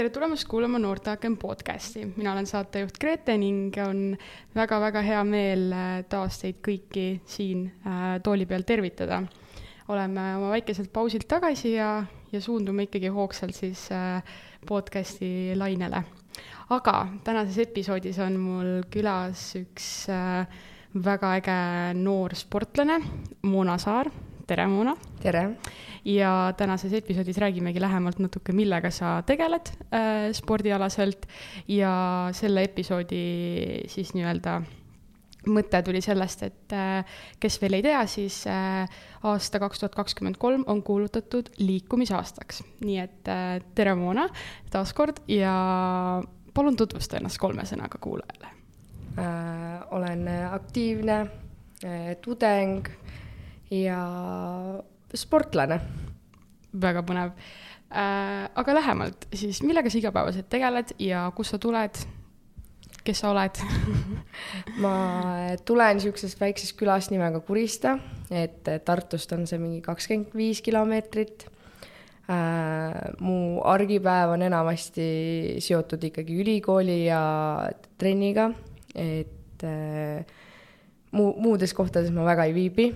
tere tulemast kuulama Noorteaken podcasti, mina olen saatejuht Grete ning on väga-väga hea meel äh, taas teid kõiki siin äh, tooli peal tervitada. oleme oma väikeselt pausilt tagasi ja, ja suundume ikkagi hoogsalt siis äh, podcasti lainele. aga tänases episoodis on mul külas üks väga äge noor sportlane, Mona Saar. Tere, Mona! tere! ja tänases episoodis räägimegi lähemalt natuke, millega sa tegeled äh, spordialaselt ja selle episoodi siis nii-öelda mõte tuli sellest, et äh, kes veel ei tea, siis äh, aasta kaks tuhat kakskümmend kolm on kuulutatud liikumisaastaks. nii et äh, tere, Moona, taas kord ja palun tutvusta ennast kolme sõnaga kuulajale äh,. olen aktiivne äh, tudeng ja sportlane. väga põnev äh,. aga lähemalt siis, millega sa igapäevaselt tegeled ja kust sa tuled? kes sa oled ma tulen niisugusest väiksest külast nimega Kurista, et Tartust on see mingi kakskümmend viis kilomeetrit äh,. mu argipäev on enamasti seotud ikkagi ülikooli ja trenniga, et äh, muu, muudes kohtades ma väga ei viibi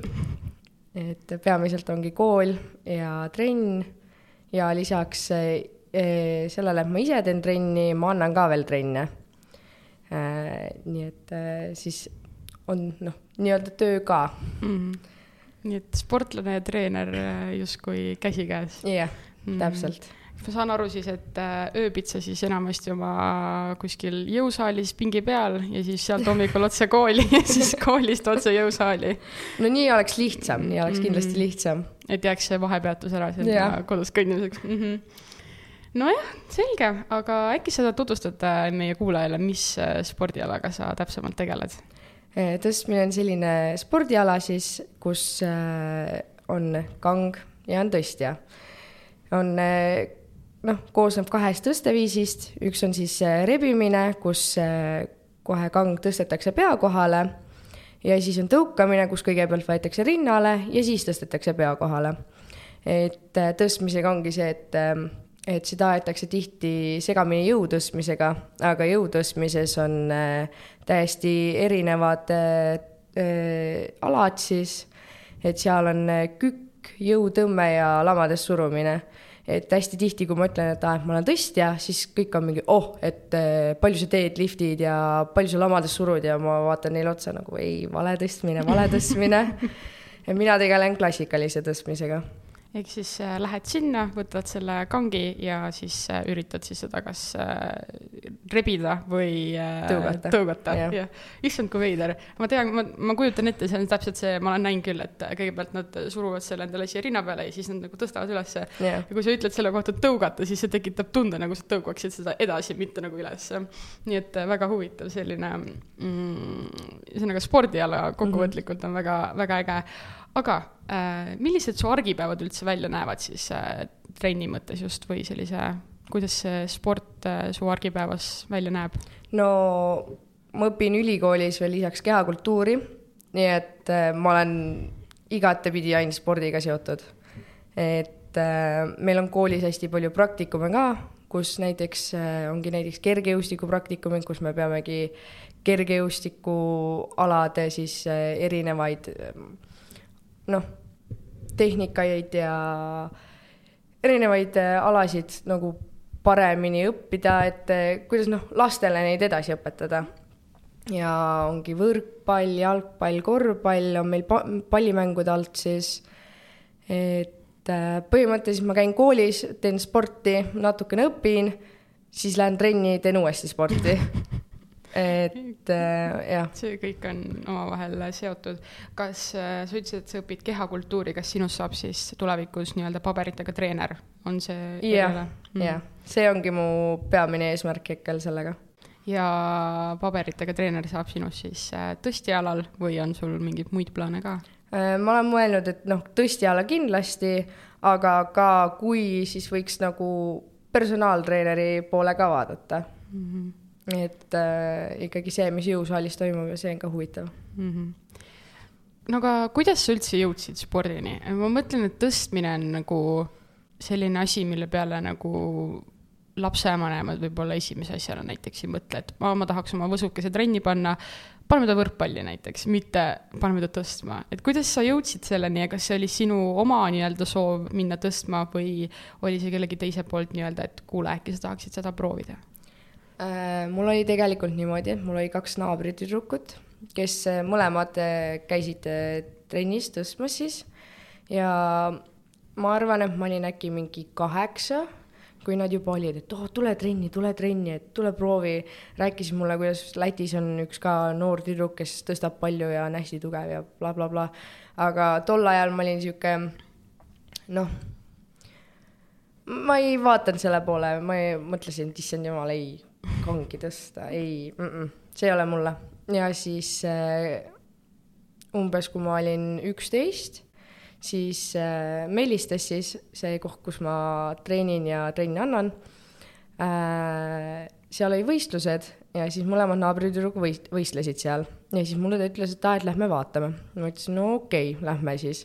et peamiselt ongi kool ja trenn ja lisaks eh, sellele, et ma ise teen trenni, ma annan ka veel trenne. Eh, nii et eh, siis on noh, nii-öelda töö ka mm. -hmm. nii et sportlane ja treener justkui käsikäes. jah yeah, mm, -hmm. täpselt ma saan aru siis, et äh, ööbitsa siis enamasti oma kuskil jõusaalis pingi peal ja siis sealt hommikul otse kooli ja siis koolist otse jõusaali. no nii oleks lihtsam, nii oleks kindlasti mm -hmm. lihtsam. et jääks see vahepeatus ära sinna kodus kõndimiseks mm. -hmm nojah, selge, aga äkki sa tutvustad äh, meie kuulajale, mis äh, spordialaga sa täpsemalt tegeled? tõstmine on selline spordiala siis, kus on kang ja on tõstja. on noh, koosneb kahest tõsteviisist, üks on siis äh, rebimine, kus äh, kohe kang tõstetakse pea kohale. Ja siis on tõukamine, kus kõigepealt võetakse rinnale ja siis tõstetakse pea kohale. et äh, tõstmisega ongi see, et, ähm, et seda aetakse tihti segamini jõu tõstmisega, aga jõu tõstmises on täiesti erinevad alad siis, et seal on kükk, jõutõmme ja lamades surumine et hästi tihti, kui ma ütlen, et aa, et ma olen tõstja, siis kõik on mingi oh, et eh, palju sa teed liftid ja palju sa lamades surud ja ma vaatan neile otsa nagu ei, vale tõstmine, vale tõstmine. Et mina tegelen klassikalise tõstmisega ehk siis äh, lähed sinna, võtad selle kangi ja siis äh, üritad siis seda kas äh, rebida või äh, tõugata, tõugata., jah. issand, kui veider. ma tean, ma, ma kujutan ette, see on täpselt see, ma olen näinud küll, et kõigepealt nad suruvad selle endale siia rinna peale ja siis nad nagu tõstavad ülesse. ja kui sa ütled selle kohta tõugata, siis see tekitab tunde, nagu sa tõugaksid seda edasi, mitte nagu ülesse. nii et äh, väga huvitav selline mm,, ühesõnaga spordiala kokkuvõtlikult on väga, väga äge aga äh, millised su argipäevad üldse välja näevad siis äh, trenni mõttes just või sellise, kuidas see sport äh, su argipäevas välja näeb? no ma õpin ülikoolis veel lisaks kehakultuuri, nii et äh, ma olen igatepidi ainult spordiga seotud. et äh, meil on koolis hästi palju praktikume ka, kus näiteks äh, ongi näiteks kergejõustiku praktikumid, kus me peamegi kergejõustikualade siis äh, erinevaid äh, noh, tehnikaid ja erinevaid äh, alasid nagu paremini õppida, et äh, kuidas noh, lastele neid edasi õpetada. ja ongi võrkpall, jalgpall, korvpall on meil pa pallimängude alt siis. et äh, põhimõtteliselt ma käin koolis, teen sporti, natukene õpin, siis lähen trenni, teen uuesti sporti et äh, jah. see kõik on omavahel seotud. kas äh, sa ütlesid, et sa õpid kehakultuuri, kas sinust saab siis tulevikus nii-öelda paberitega treener, on see? jah, jah, see ongi mu peamine eesmärk hetkel sellega. ja paberitega treener saab sinust siis äh, tõstjalal või on sul mingeid muid plaane ka? Äh, ma olen mõelnud, et noh, tõstjala kindlasti, aga ka kui, siis võiks nagu personaaltreeneri poole ka vaadata mm. -hmm et äh, ikkagi see, mis jõusaalis toimub ja see on ka huvitav mm. -hmm. no aga kuidas sa üldse jõudsid spordini? ma mõtlen, et tõstmine on nagu selline asi, mille peale nagu lapsevanemad võib-olla esimese asjana näiteks ei mõtle, et ma, ma tahaks oma võsukese trenni panna, paneme ta võrkpalli näiteks, mitte paneme ta tõstma. et kuidas sa jõudsid selleni ja kas see oli sinu oma nii-öelda soov minna tõstma või oli see kellegi teise poolt nii-öelda, et kuule, äkki sa tahaksid seda proovida? Mul oli tegelikult niimoodi, et mul oli kaks naabritüdrukut, kes mõlemad käisid trennis tõstmas siis ja ma arvan, et ma olin äkki mingi kaheksa, kui nad juba olid, et oh, tule trenni, tule trenni, et tule proovi. rääkisid mulle, kuidas Lätis on üks ka noor tüdruk, kes tõstab palju ja on hästi tugev ja blablabla bla, bla. aga tol ajal ma olin sihuke noh, ma ei vaadanud selle poole, ma ei, mõtlesin, et issand jumal, ei, kangi tõsta, ei mm, -mm, see ei ole mulle. ja siis äh, umbes, kui ma olin üksteist siis äh, Meelistes siis, see koht, kus ma treenin ja trenni annan äh,, seal oli võistlused ja siis mõlemad naabritüdrukud võist-, võistlesid seal. ja siis mulle ta ütles, et aa, et lähme vaatame. ma ütlesin, no okei okay,, lähme siis.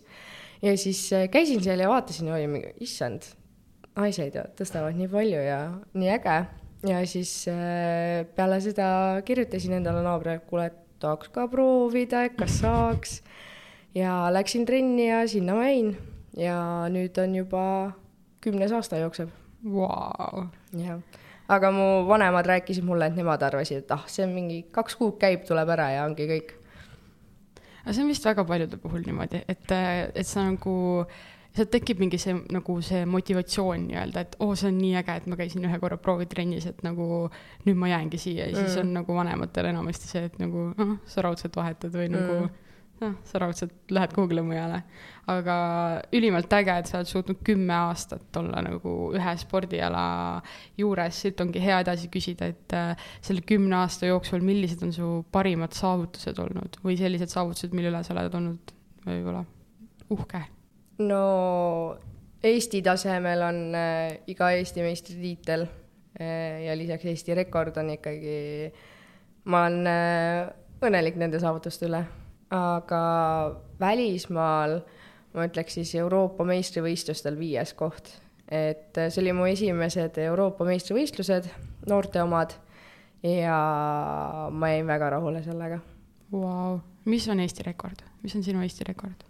ja siis äh, käisin seal ja vaatasin ja oli mingi, issand, naised tõstavad nii palju ja nii äge. Ja siis äh, peale seda kirjutasin endale naabrile, kuule, et tahaks ka proovida, et kas saaks. Ja läksin trenni ja sinna ma jäin. Ja nüüd on juba kümnes aasta jookseb. Wow.. jah, aga mu vanemad rääkisid mulle, et nemad arvasid, et ah, see on mingi kaks kuud käib, tuleb ära ja ongi kõik. aga see on vist väga paljude puhul niimoodi, et, et sa nagu sealt tekib mingi see nagu see motivatsioon nii-öelda, et oo oh,, see on nii äge, et ma käisin ühe korra proovitrennis, et nagu nüüd ma jäängi siia ja siis mm. on nagu vanematel enamasti see, et nagu noh, sa raudselt vahetad või nagu mm. nagu noh, sa raudselt lähed kuhugile mujale. aga ülimalt äge, et sa oled suutnud kümme aastat olla nagu ühe spordiala juures, siit ongi hea edasi küsida, et äh, selle kümne aasta jooksul, millised on su parimad saavutused olnud või sellised saavutused, mille üle sa oled olnud võib-olla uhke? No Eesti tasemel on äh, iga Eesti meistritiitel äh, ja lisaks Eesti rekord on ikkagi, ma olen äh, õnnelik nende saavutuste üle aga välismaal ma ütleks siis Euroopa meistrivõistlustel viies koht. et see oli mu esimesed Euroopa meistrivõistlused, noorte omad, ja ma jäin väga rahule sellega wow.. mis on Eesti rekord, mis on sinu Eesti rekord?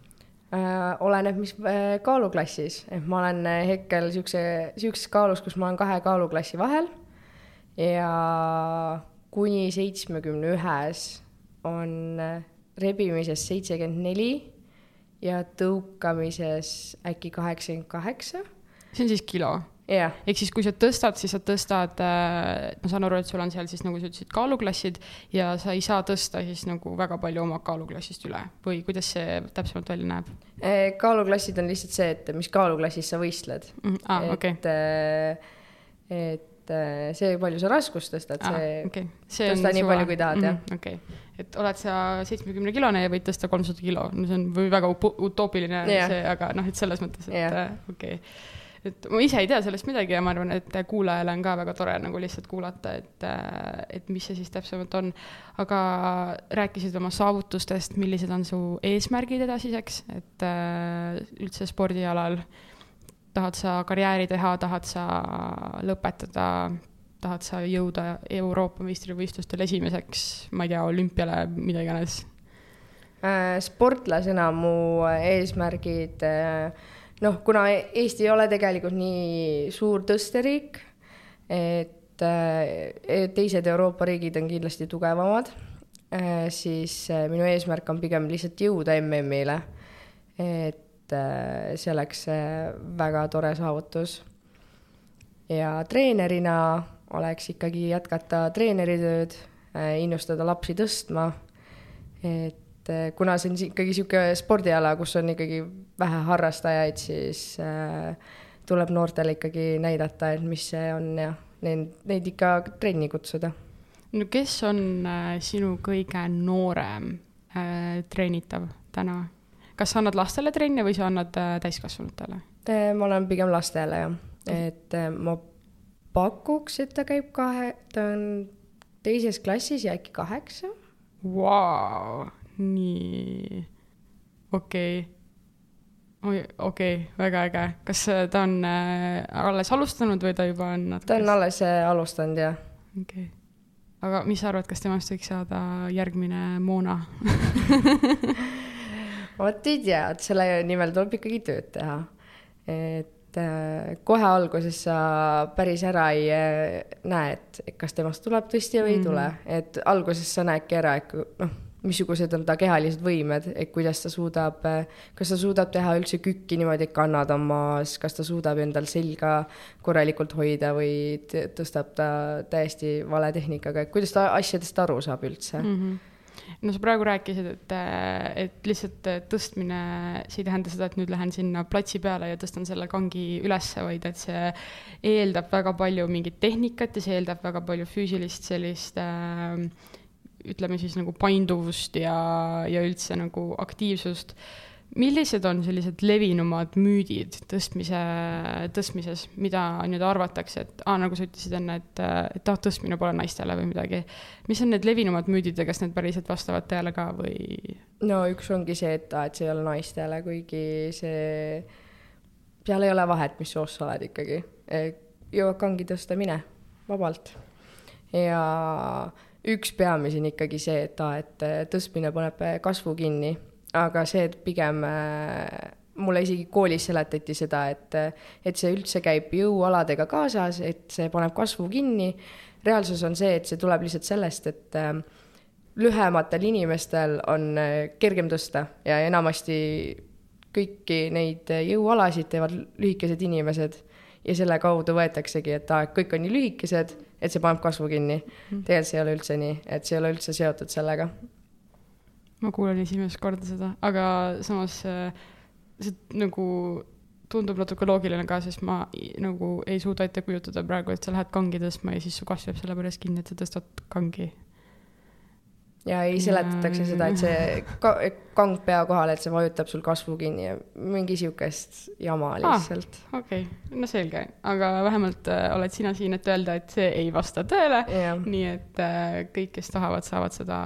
Oleneb, mis äh, kaaluklassis, et ma olen äh, hetkel siukse, siukses kaalus, kus ma olen kahe kaaluklassi vahel ja kuni seitsmekümne ühes on äh, rebimises seitsekümmend neli ja tõukamises äkki kaheksakümmend kaheksa. see on siis kilo? Yeah. ehk siis, kui sa tõstad, siis sa tõstad äh,, ma saan aru, et sul on seal siis nagu sa ütlesid, kaaluklassid ja sa ei saa tõsta siis nagu väga palju oma kaaluklassist üle või kuidas see täpsemalt välja näeb? Äh, kaaluklassid on lihtsalt see, et mis kaaluklassis sa võistled mm,. Ah, et okay., äh, et äh, see, palju sa raskust tõstad, see ah,, okay. see tõsta nii palju, kui tahad mm, -hmm, jah. okei okay et oled sa seitsmekümne kilone ja võid tõsta kolmsada kilo, no see on või väga utoopiline yeah. see, aga noh, et selles mõttes, et yeah. okei okay et ma ise ei tea sellest midagi ja ma arvan, et kuulajale on ka väga tore nagu lihtsalt kuulata, et, et mis see siis täpsemalt on. aga rääkisid oma saavutustest, millised on su eesmärgid edasiseks, et äh, üldse spordialal tahad sa karjääri teha, tahad sa lõpetada tahad sa jõuda Euroopa meistrivõistlustel esimeseks, ma ei tea, olümpiale, mida iganes? Äh, sportlasena mu eesmärgid, äh, noh, kuna Eesti ei ole tegelikult nii suur tõsteriik, et äh, teised Euroopa riigid on kindlasti tugevamad, siis minu eesmärk on pigem lihtsalt jõuda MM-ile. et see oleks väga tore saavutus. ja treenerina oleks ikkagi jätkata treeneritööd, innustada lapsi tõstma. et äh, kuna see on ikkagi niisugune spordiala, kus on ikkagi vähe harrastajaid, siis äh, tuleb noortele ikkagi näidata, et mis see on ja neid, neid ikka trenni kutsuda. no kes on sinu kõige noorem äh, treenitav täna? kas sa annad lastele trenne või sa annad täiskasvanutele? ma olen pigem lastele jah, et ma pakuks, et ta käib kahe, ta on teises klassis ja äkki kaheksa. Vau, nii, okei okay.. oi, okei okay,, väga äge. kas ta on äh, alles alustanud või ta juba on natuke? ta on alles äh, alustanud, jah. okei okay. aga mis sa arvad, kas temast võiks saada järgmine Moona vot ei tea, et selle nimel tuleb ikkagi tööd teha. et äh, kohe alguses sa päris ära ei äh, näe, et kas temast tuleb tõstja või ei mm -hmm. tule, et alguses sa näedki ära, et noh missugused on ta kehalised võimed, et kuidas ta suudab, kas ta suudab teha üldse kükki niimoodi, et kannad on maas, kas ta suudab endal selga korralikult hoida või tõstab ta täiesti vale tehnikaga, et kuidas ta asjadest aru saab üldse mm? -hmm no sa praegu rääkisid, et, et lihtsalt tõstmine, see ei tähenda seda, et nüüd lähen sinna platsi peale ja tõstan selle kangi ülesse, vaid et see eeldab väga palju mingit tehnikat ja see eeldab väga palju füüsilist sellist äh, ütleme siis nagu painduvust ja, ja üldse nagu aktiivsust. millised on sellised levinumad müüdid tõstmise, tõstmises, mida nüüd arvatakse, et aa, nagu sa ütlesid enne, et, et ah, tõstmine pole naistele või midagi. mis on need levinumad müüdid ja kas need päriselt vastavad tõele ka või? no üks ongi see, et aa, et see ei ole naistele, kuigi see, seal ei ole vahet, mis soost sa oled ikkagi. jõuad kangi tõsta, mine vabalt. ja üks peamisi on ikkagi see, et aa, et äh, tõstmine paneb äh, kasvu kinni, aga see, et pigem äh, mulle isegi koolis seletati seda, et, et see üldse käib jõualadega kaasas, et see paneb kasvu kinni. reaalsus on see, et see tuleb lihtsalt sellest, et lühematel inimestel on kergem tõsta ja enamasti kõiki neid jõualasid teevad lühikesed inimesed ja selle kaudu võetaksegi, et aa, kõik on nii lühikesed et see paneb kasvu kinni. Mm.. tegelikult see ei ole üldse nii, et see ei ole üldse seotud sellega. ma kuulen esimest korda seda, aga samas äh, see nagu tundub natuke loogiline ka, sest ma nagu ei suuda ette kujutada praegu, et sa lähed kangi tõstma ja siis su kasv jääb selle pärast kinni, et sa tõstad kangi ja ei seletatakse seda, et see ka, kang pea kohal, et see vajutab sul kasvu kinni ja mingi sihukest jama lihtsalt ah,. okei okay., no selge, aga vähemalt äh, oled sina siin, et öelda, et see ei vasta tõele. nii et äh, kõik, kes tahavad, saavad seda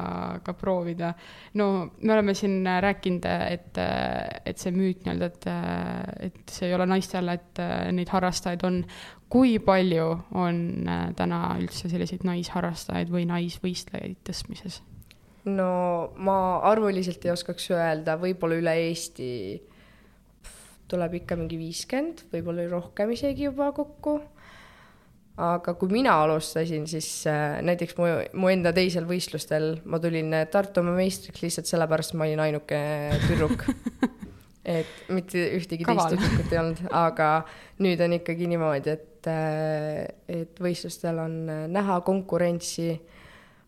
ka proovida. no me oleme siin rääkinud, et, äh, et see müüt nii-öelda, et, äh, et see ei ole naistele, et äh, neid harrastajaid on kui palju on äh, täna üldse selliseid naisharrastajaid või naisvõistlejaid tõstmises? No ma arvuliselt ei oskaks öelda, võib-olla üle Eesti tuleb ikka mingi viiskümmend, võib-olla rohkem isegi juba kokku. aga kui mina alustasin, siis äh, näiteks mu, mu enda teisel võistlustel ma tulin Tartumaa meistriks lihtsalt sellepärast, et ma olin ainuke tüdruk et mitte ühtegi Kaval. teist tüdrukut ei olnud, aga nüüd on ikkagi niimoodi, et, äh, et võistlustel on äh, näha konkurentsi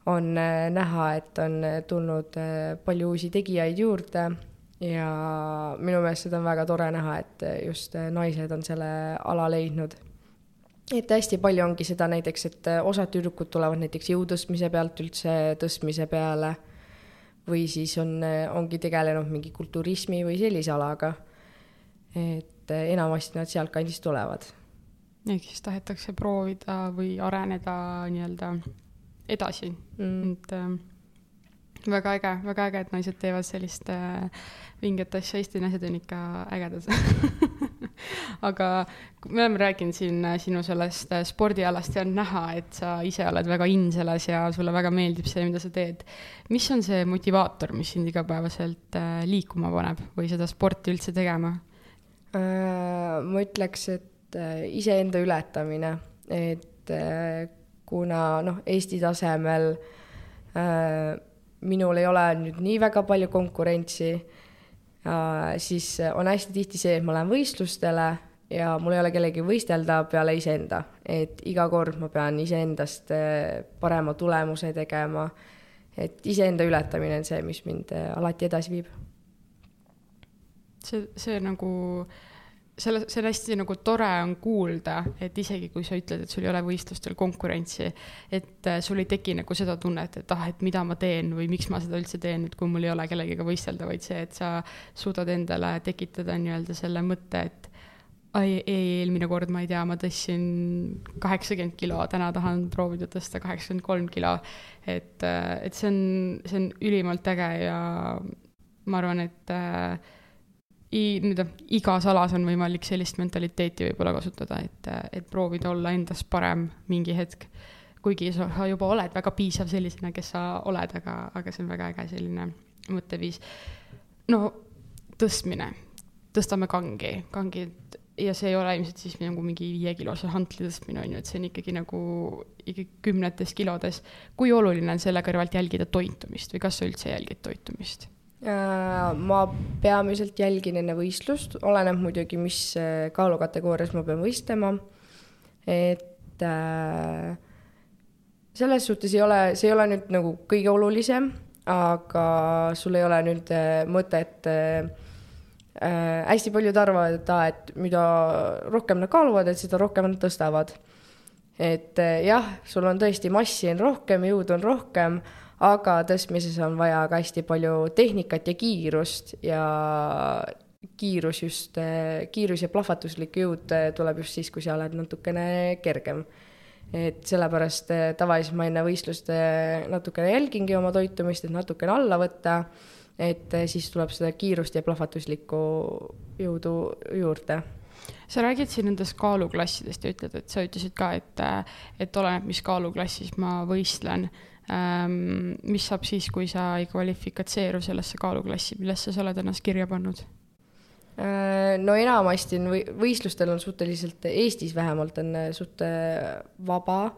on äh, näha, et on äh, tulnud äh, palju uusi tegijaid juurde ja minu meelest seda on väga tore näha, et just naised on selle ala leidnud. et hästi palju ongi seda näiteks, et osad tüdrukud tulevad näiteks jõutõstmise pealt üldse tõstmise peale või siis on, ongi tegelenud mingi kulturismi või sellise alaga. et enamasti nad sealtkandist tulevad. ehk siis tahetakse proovida või areneda nii-öelda edasi mm., et äh, väga äge, väga äge, et naised teevad sellist äh, vinget asja, Eesti naised on ikka ägedad aga me oleme rääkinud siin äh, sinu sellest äh, spordialast ja on näha, et sa ise oled väga in selles ja sulle väga meeldib see, mida sa teed. mis on see motivaator, mis sind igapäevaselt äh, liikuma paneb või seda sporti üldse tegema äh,? ma ütleks, et äh, iseenda ületamine, et äh, kuna noh, Eesti tasemel äh, minul ei ole nüüd nii väga palju konkurentsi äh,, siis on hästi tihti see, et ma lähen võistlustele ja mul ei ole kellegi võistelda peale iseenda, et iga kord ma pean iseendast äh, parema tulemuse tegema. et iseenda ületamine on see, mis mind äh, alati edasi viib. see, see nagu äh, selle, see on hästi nagu tore on kuulda, et isegi kui sa ütled, et sul ei ole võistlustel konkurentsi, et äh, sul ei teki nagu seda tunnet, et ah, et mida ma teen või miks ma seda üldse teen, et kui mul ei ole kellegagi võistelda, vaid see, et sa suudad endale tekitada nii-öelda selle mõtte, et ai, ei, eelmine kord ma ei tea, ma tõstsin kaheksakümmend kilo, täna tahan proovida tõsta kaheksakümmend kolm kilo. et, äh, et see on, see on ülimalt äge ja ma arvan, et äh, nii-öelda igas alas on võimalik sellist mentaliteeti võib-olla kasutada, et, et proovida olla endast parem mingi hetk. kuigi sa juba oled väga piisav sellisena, kes sa oled, aga, aga see on väga äge selline mõtteviis. no tõstmine, tõstame kangi, kangid ja see ei ole ilmselt siis nagu mingi viiekilose hantli tõstmine on ju, et see on ikkagi nagu ikkagi kümnetes kilodes. kui oluline on selle kõrvalt jälgida toitumist või kas sa üldse jälgid toitumist? Äh, ma peamiselt jälgin enne võistlust, oleneb muidugi, mis äh, kaalukategoorias ma pean võistlema. et äh, selles suhtes ei ole, see ei ole nüüd nagu kõige olulisem, aga sul ei ole nüüd äh, mõtet äh, hästi paljud arvavad, et aa, et mida rohkem nad kaaluvad, et seda rohkem nad tõstavad. et jah, sul on tõesti massi on rohkem, jõudu on rohkem aga tõstmises on vaja ka hästi palju tehnikat ja kiirust ja kiirus just, kiirus ja plahvatuslik jõud tuleb just siis, kui sa oled natukene kergem. et sellepärast eh, tavaliselt ma enne võistlust eh, natukene jälgingi oma toitumist, et natukene alla võtta, et eh, siis tuleb seda kiirust ja plahvatuslikku jõudu juurde sa räägid siin nendest kaaluklassidest ja ütled, et sa ütlesid ka, et, et oleneb, mis kaaluklassis ma võistlen mis saab siis, kui sa ei kvalifikatseeru sellesse kaaluklassi, millesse sa oled ennast kirja pannud? Äh, no enamasti on või, võistlustel on suhteliselt, Eestis vähemalt on äh, suht äh, vaba,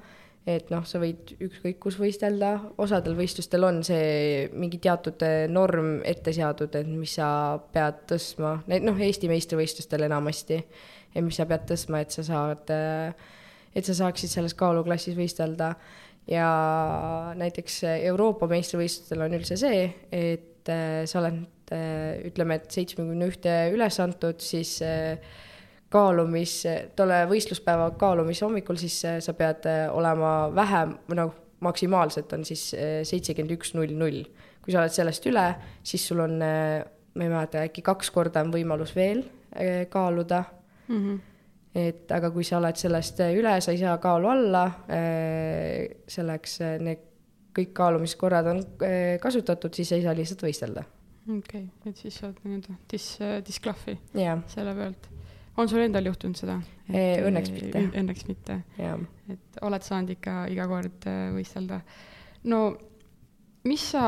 et noh, sa võid ükskõik kus võistelda, osadel võistlustel on see mingi teatud norm ette seatud, et mis sa pead tõstma, noh, Eesti meistrivõistlustel enamasti, et mis sa pead tõstma, et sa saad, et sa saaksid selles kaaluklassis võistelda ja näiteks Euroopa meistrivõistlustel on üldse see, et äh, sa oled, äh, ütleme, et seitsmekümne ühte üles antud, siis äh, kaalumis, tolle võistluspäeva kaalumise hommikul, siis sa pead olema vähem, või noh, maksimaalselt on siis seitsekümmend üks null null. kui sa oled sellest üle, siis sul on, ma ei mäleta, äkki kaks korda on võimalus veel kaaluda mm. -hmm et aga kui sa oled sellest üle, sa ei saa kaalu alla, eh, selleks eh, need kõik kaalumiskorrad on eh, kasutatud, siis ei saa lihtsalt võistelda. okei okay., et siis saad nii-öelda dis-, disklahvi yeah. selle pealt. on sul endal juhtunud seda? Õnneks mitte. Õnneks mitte yeah.. et oled saanud ikka iga kord võistelda. no mis sa,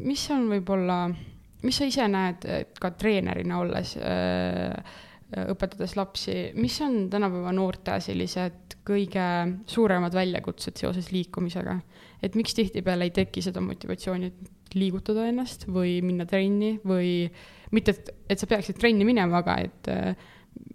mis on võib-olla, mis sa ise näed, et ka treenerina olles äh, Äh, õpetades lapsi, mis on tänapäeva noorte sellised kõige suuremad väljakutsed seoses liikumisega? et miks tihtipeale ei teki seda motivatsiooni, et liigutada ennast või minna trenni või mitte, et, et sa peaksid trenni minema, aga et äh,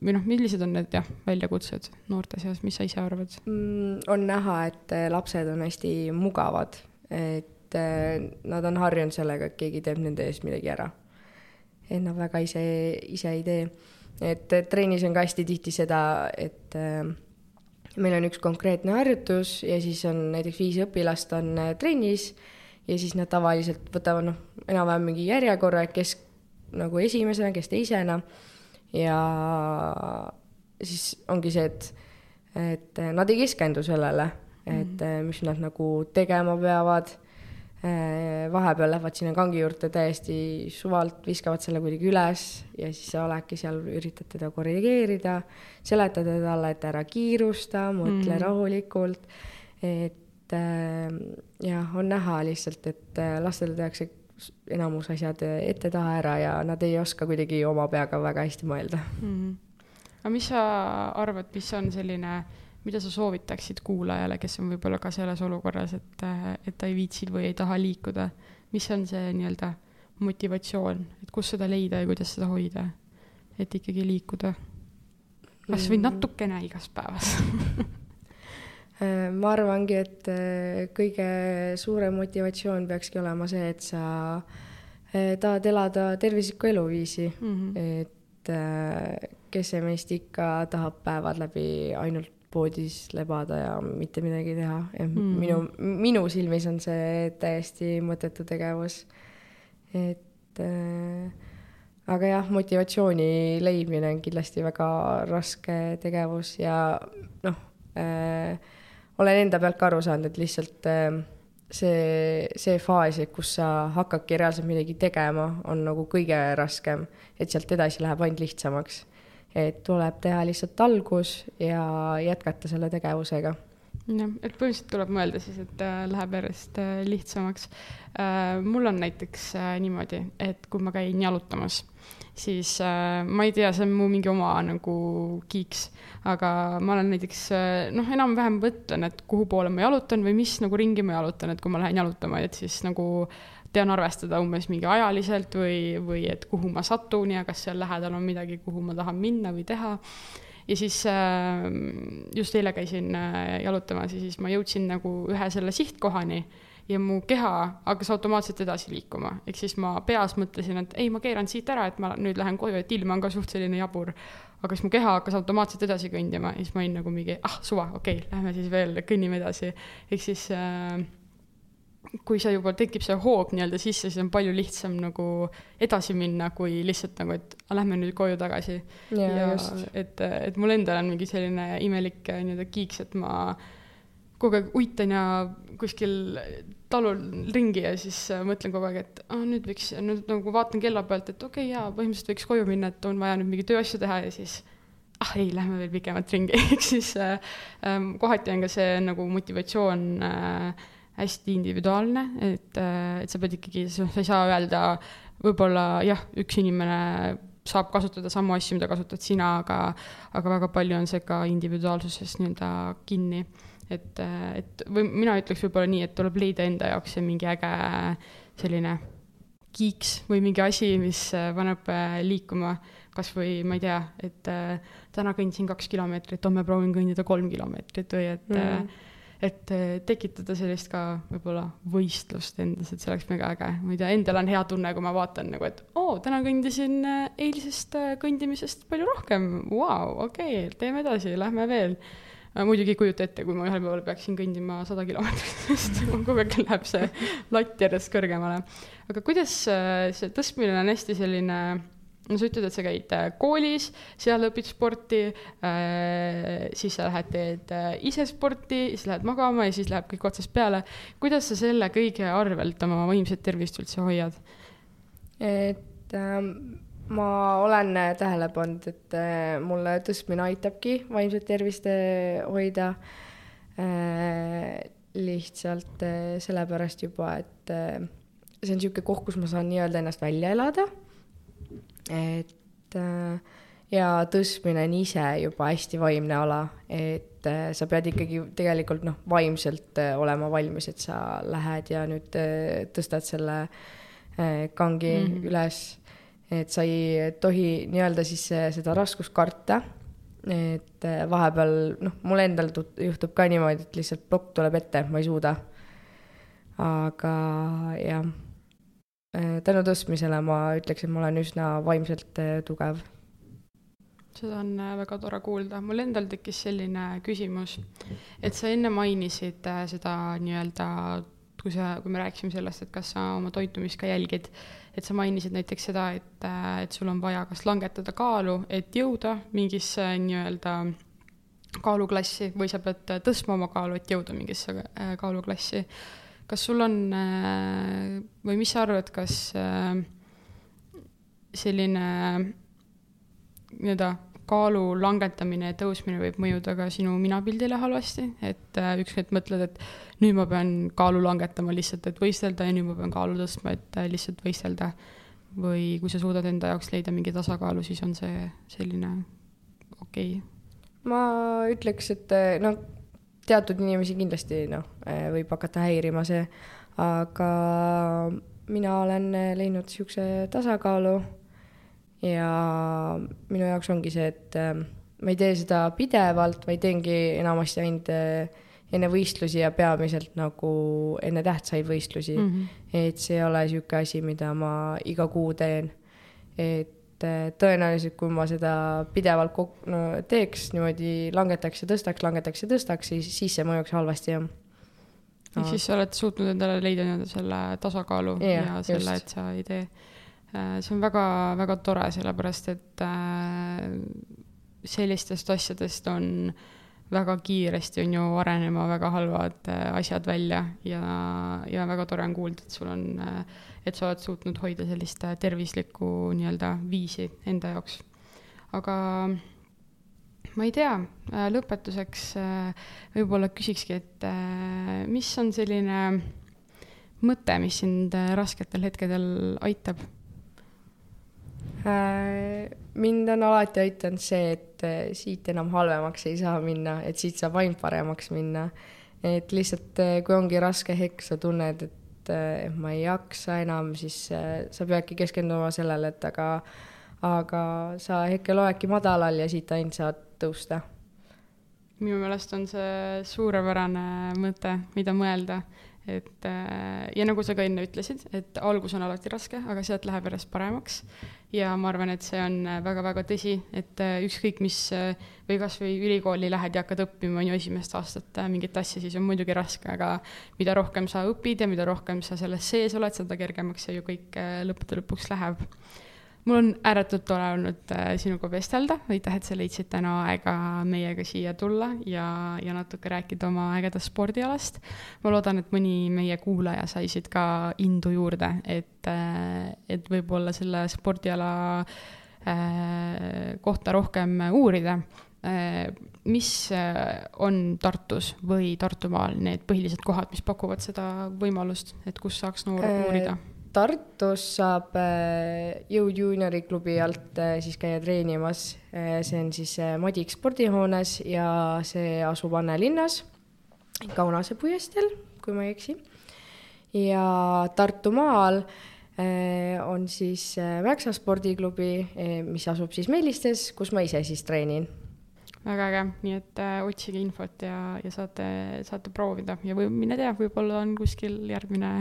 või noh, millised on need jah, väljakutsed noorte seas, mis sa ise arvad mm,? on näha, et äh, lapsed on hästi mugavad, et nad on harjunud sellega, et keegi teeb nende eest midagi ära. et nad väga ise, ise ei tee et trennis on ka hästi tihti seda, et äh, meil on üks konkreetne harjutus ja siis on näiteks viis õpilast on äh, trennis ja siis nad tavaliselt võtavad noh, enam-vähem mingi järjekorra, et kes nagu esimesena, kes teisena ja siis ongi see, et, et nad ei keskendu sellele, et -hmm. mis nad nagu tegema peavad Äh, vahepeal lähevad sinna kangi juurde täiesti suvalt, viskavad selle kuidagi üles ja siis sa oledki seal, üritad teda korrigeerida, seletada talle, et ära kiirusta, mõtle mm. rahulikult. et äh, jah, on näha lihtsalt, et äh, lastele tehakse enamus asjad ette-taha ära ja nad ei oska kuidagi oma peaga väga hästi mõelda mm.. aga mis sa arvad, mis on selline äh, mida sa soovitaksid kuulajale, kes on võib-olla ka selles olukorras, et, et ta ei viitsi või ei taha liikuda, mis on see nii-öelda motivatsioon, et kus seda leida ja kuidas seda hoida, et ikkagi liikuda? kas või mm. natukene igas päevas äh, ma arvangi, et äh, kõige suurem motivatsioon peakski olema see, et sa äh, tahad elada tervislikku eluviisi mm, -hmm. et kes see meist ikka tahab päevad läbi ainult poodis lebada ja mitte midagi teha mm. minu, minu silmis on see täiesti mõttetu tegevus. et äh, aga jah, motivatsiooni leidmine on kindlasti väga raske tegevus ja noh äh,, olen enda pealt ka aru saanud, et lihtsalt äh, see, see faas, kus sa hakkadki reaalselt midagi tegema, on nagu kõige raskem, et sealt edasi läheb ainult lihtsamaks. Et tuleb teha lihtsalt algus ja jätkata selle tegevusega jah, et põhimõtteliselt tuleb mõelda siis, et äh, läheb järjest äh, lihtsamaks äh,. mul on näiteks äh, niimoodi, et kui ma käin jalutamas, siis äh, ma ei tea, see on mu mingi oma nagu kiiks, aga ma olen näiteks äh, noh, enam-vähem mõtlen, et kuhu poole ma jalutan või mis nagu ringi ma jalutan, et kui ma lähen jalutama, et siis nagu tean arvestada umbes mingi ajaliselt või, või et kuhu ma satun ja kas seal lähedal on midagi, kuhu ma tahan minna või teha ja siis äh, just eile käisin äh, jalutamas ja siis ma jõudsin nagu ühe selle sihtkohani ja mu keha hakkas automaatselt edasi liikuma, ehk siis ma peas mõtlesin, et ei, ma keeran siit ära, et ma nüüd lähen koju, et ilm on ka suht selline jabur. aga siis mu keha hakkas automaatselt edasi kõndima ja siis ma olin nagu mingi, ah suva, okei okay,, lähme siis veel kõnnime edasi. ehk siis äh, kui see juba tekib see hoog nii-öelda sisse, siis on palju lihtsam nagu edasi minna, kui lihtsalt nagu, et lähme nüüd koju tagasi. ja, ja et, et mul endal on mingi selline imelik nii-öelda kiiks, et ma kogu aeg uitan ja kuskil talul ringi ja siis mõtlen kogu aeg, et ah, nüüd võiks, nüüd nagu vaatan kella pealt, et okei okay,, jaa, põhimõtteliselt võiks koju minna, et on vaja nüüd mingeid tööasju teha ja siis ah ei, lähme veel pikemat ringi ehk siis äh, ähm, kohati on ka see nagu motivatsioon äh, hästi individuaalne, et, äh, et sa pead ikkagi, sa ei saa öelda, võib-olla jah, üks inimene saab kasutada samu asju, mida kasutad sina, aga, aga väga palju on see ka individuaalsuses nii-öelda kinni. et, äh, et või mina ütleks võib-olla nii, et tuleb leida enda jaoks see mingi äge selline kiiks või mingi asi, mis äh, paneb liikuma, kas või ma ei tea, et täna kõndisin kaks kilomeetrit, homme proovin kõndida kolm kilomeetrit või et mm. -hmm et äh, tekitada sellist ka võib-olla võistlust endas, et see oleks mega äge. ma ei tea, endal on hea tunne, kui ma vaatan nagu, et oo, täna kõndisin äh, eilsest äh, kõndimisest palju rohkem, vau, okei teeme edasi, lähme veel. muidugi ei kujuta ette, kui ma ühel päeval peaksin kõndima sada kilomeetrit, sest kogu aeg läheb see latt järjest kõrgemale. aga kuidas see tõstmine on hästi selline no sa ütled, et sa käid äh, koolis, seal õpid sporti äh,, siis sa lähed, teed äh, ise sporti, siis lähed magama ja siis läheb kõik otsast peale. kuidas sa selle kõige arvelt oma vaimset tervist üldse hoiad? et äh, ma olen tähele pannud, et äh, mulle tõstmine aitabki vaimset tervist äh, hoida äh,. lihtsalt äh, sellepärast juba, et äh, see on niisugune koht, kus ma saan nii-öelda ennast välja elada et äh, ja tõstmine on ise juba hästi vaimne ala, et äh, sa pead ikkagi tegelikult noh, vaimselt äh, olema valmis, et sa lähed ja nüüd tõstad selle kangi mm -hmm. üles. et sa ei tohi nii-öelda siis seda raskust karta. et vahepeal noh, mul endal juhtub ka niimoodi, et lihtsalt plokk tuleb ette, ma ei suuda. aga jah Äh, tänu tõstmisele ma ütleks, et ma olen üsna vaimselt äh, tugev. seda on äh, väga tore kuulda, mul endal tekkis selline küsimus, et sa enne mainisid seda nii-öelda, kui sa, kui me rääkisime sellest, et kas sa oma toitumist ka jälgid, et sa mainisid näiteks seda, et, et sul on vaja kas langetada kaalu, et jõuda mingisse nii-öelda kaaluklassi või sa pead tõstma oma kaalu, et jõuda mingisse kaaluklassi kas sul on äh, või mis sa arvad, kas äh, selline nii-öelda kaalu langetamine ja tõusmine võib mõjuda ka sinu minapildile halvasti, et äh, ükskord mõtled, et nüüd ma pean kaalu langetama lihtsalt, et võistelda ja nüüd ma pean kaalu tõstma, et lihtsalt võistelda. või kui sa suudad enda jaoks leida mingi tasakaalu, siis on see selline okei okay.. ma ütleks, et noh teatud inimesi kindlasti noh, eh, võib hakata häirima see, aga mina olen eh, leidnud niisuguse tasakaalu ja minu jaoks ongi see, et eh, ma ei tee seda pidevalt, vaid teengi enamasti ainult enne võistlusi ja peamiselt nagu enne tähtsaid võistlusi mm. -hmm. et see ei ole niisugune asi, mida ma iga kuu teen. et et tõenäoliselt, kui ma seda pidevalt kok-, no teeks niimoodi, langetaks ja tõstaks, langetaks ja tõstaks, siis, siis see mõjuks halvasti, jah. ehk siis sa oled suutnud endale leida nii-öelda selle tasakaalu yeah, ja selle, et sa ei tee. Eh, see on väga-väga tore, sellepärast et äh, sellistest asjadest on väga kiiresti on ju arenema väga halvad asjad välja ja, ja väga tore on kuulda, et sul on, et sa oled suutnud hoida sellist tervislikku nii-öelda viisi enda jaoks. aga ma ei tea, lõpetuseks võib-olla küsikski, et mis on selline mõte, mis sind rasketel hetkedel aitab Äh, mind on alati aidanud see, et äh, siit enam halvemaks ei saa minna, et siit saab ainult paremaks minna. et lihtsalt, äh, kui ongi raske hetk, sa tunned, et ma ei jaksa enam, siis sa peadki keskenduma sellele, et aga, aga sa hetkel oledki madalal ja siit ainult saad tõusta. minu meelest on see suurepärane mõte, mida mõelda et ja nagu sa ka enne ütlesid, et algus on alati raske, aga sealt läheb järjest paremaks. Ja ma arvan, et see on väga-väga tõsi, et äh, ükskõik mis äh, või kasvõi ülikooli lähed ja hakkad õppima, on ju, esimest aastat äh, mingit asja, siis on muidugi raske, aga mida rohkem sa õpid ja mida rohkem sa selles sees oled, seda kergemaks see ju kõik lõppude lõpuks läheb mul on ääretult tore olnud äh, sinuga vestelda, aitäh, et sa leidsid täna aega meiega siia tulla ja, ja natuke rääkida oma ägedast spordialast. ma loodan, et mõni meie kuulaja sai siit ka indu juurde, et, äh, et võib-olla selle spordiala äh, kohta rohkem uurida mis on Tartus või Tartumaal need põhilised kohad, mis pakuvad seda võimalust, et kus saaks noor uurida? Tartus saab äh, Jõud juunioriklubi alt äh, siis käia treenimas, äh, see on siis Madik spordihoones ja see asub Anne linnas, Kaunase puiesteel, kui ma ei eksi. ja Tartumaal on siis Mäksa spordiklubi, mis asub siis Meelistes, kus ma ise siis treenin. Väga äge, nii et äh, otsige infot ja, ja saate, saate proovida. Ja või mine tea, võib-olla on kuskil järgmine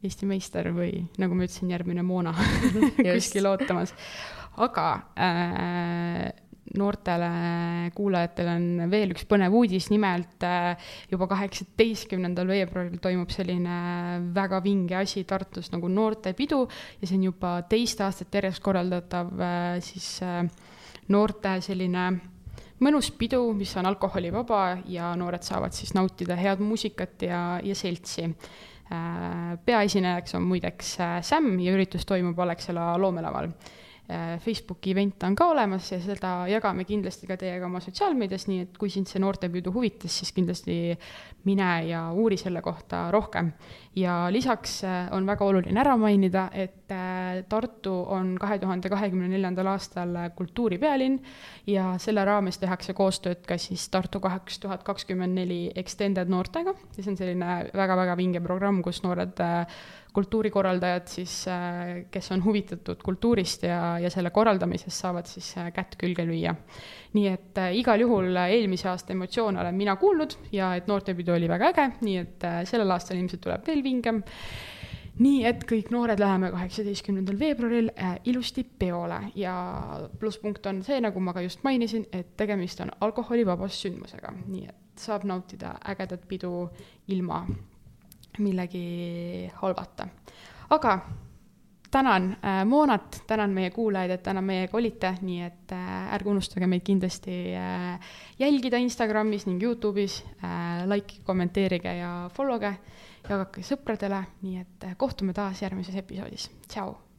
Eesti meister või nagu ma ütlesin, järgmine Moona kuskil ootamas. aga äh, noortele kuulajatele on veel üks põnev uudis, nimelt äh, juba kaheksateistkümnendal veebruaril toimub selline väga vinge asi Tartus nagu noortepidu ja see on juba teist aastat järjest korraldatav äh, siis äh, noorte selline mõnus pidu, mis on alkoholivaba ja noored saavad siis nautida head muusikat ja, ja seltsi peaesinejaks on muideks äh, Sam ja üritus toimub Alexela loomelaval. Äh, Facebooki event on ka olemas ja seda jagame kindlasti ka teiega oma sotsiaalmeedias, nii et kui sind see noortepüüdu huvitas, siis kindlasti mine ja uuri selle kohta rohkem. ja lisaks on väga oluline ära mainida, et Tartu on kahe tuhande kahekümne neljandal aastal kultuuripealinn ja selle raames tehakse koostööd ka siis Tartu kaks tuhat kakskümmend neli Extended noortega ja see on selline väga-väga vinge programm, kus noored kultuurikorraldajad siis, kes on huvitatud kultuurist ja, ja selle korraldamisest, saavad siis kätt külge lüüa. nii et äh, igal juhul eelmise aasta emotsioone olen mina kuulnud ja et noortepidu oli väga äge, nii et äh, sellel aastal ilmselt tuleb veel vingem. Nii et kõik noored läheme kaheksateistkümnendal veebruaril äh, ilusti peole. Ja plusspunkt on see, nagu ma ka just mainisin, et tegemist on alkoholivabas sündmusega, nii et saab nautida ägedat pidu ilma millegi halvata. aga tänan äh, Moonat, tänan meie kuulajaid, et täna meiega olite, nii et äh, ärge unustage meid kindlasti äh, jälgida Instagramis ning Youtube'is äh,, like, kommenteerige ja followge, jagage sõpradele, nii et äh, kohtume taas järgmises episoodis, tšau!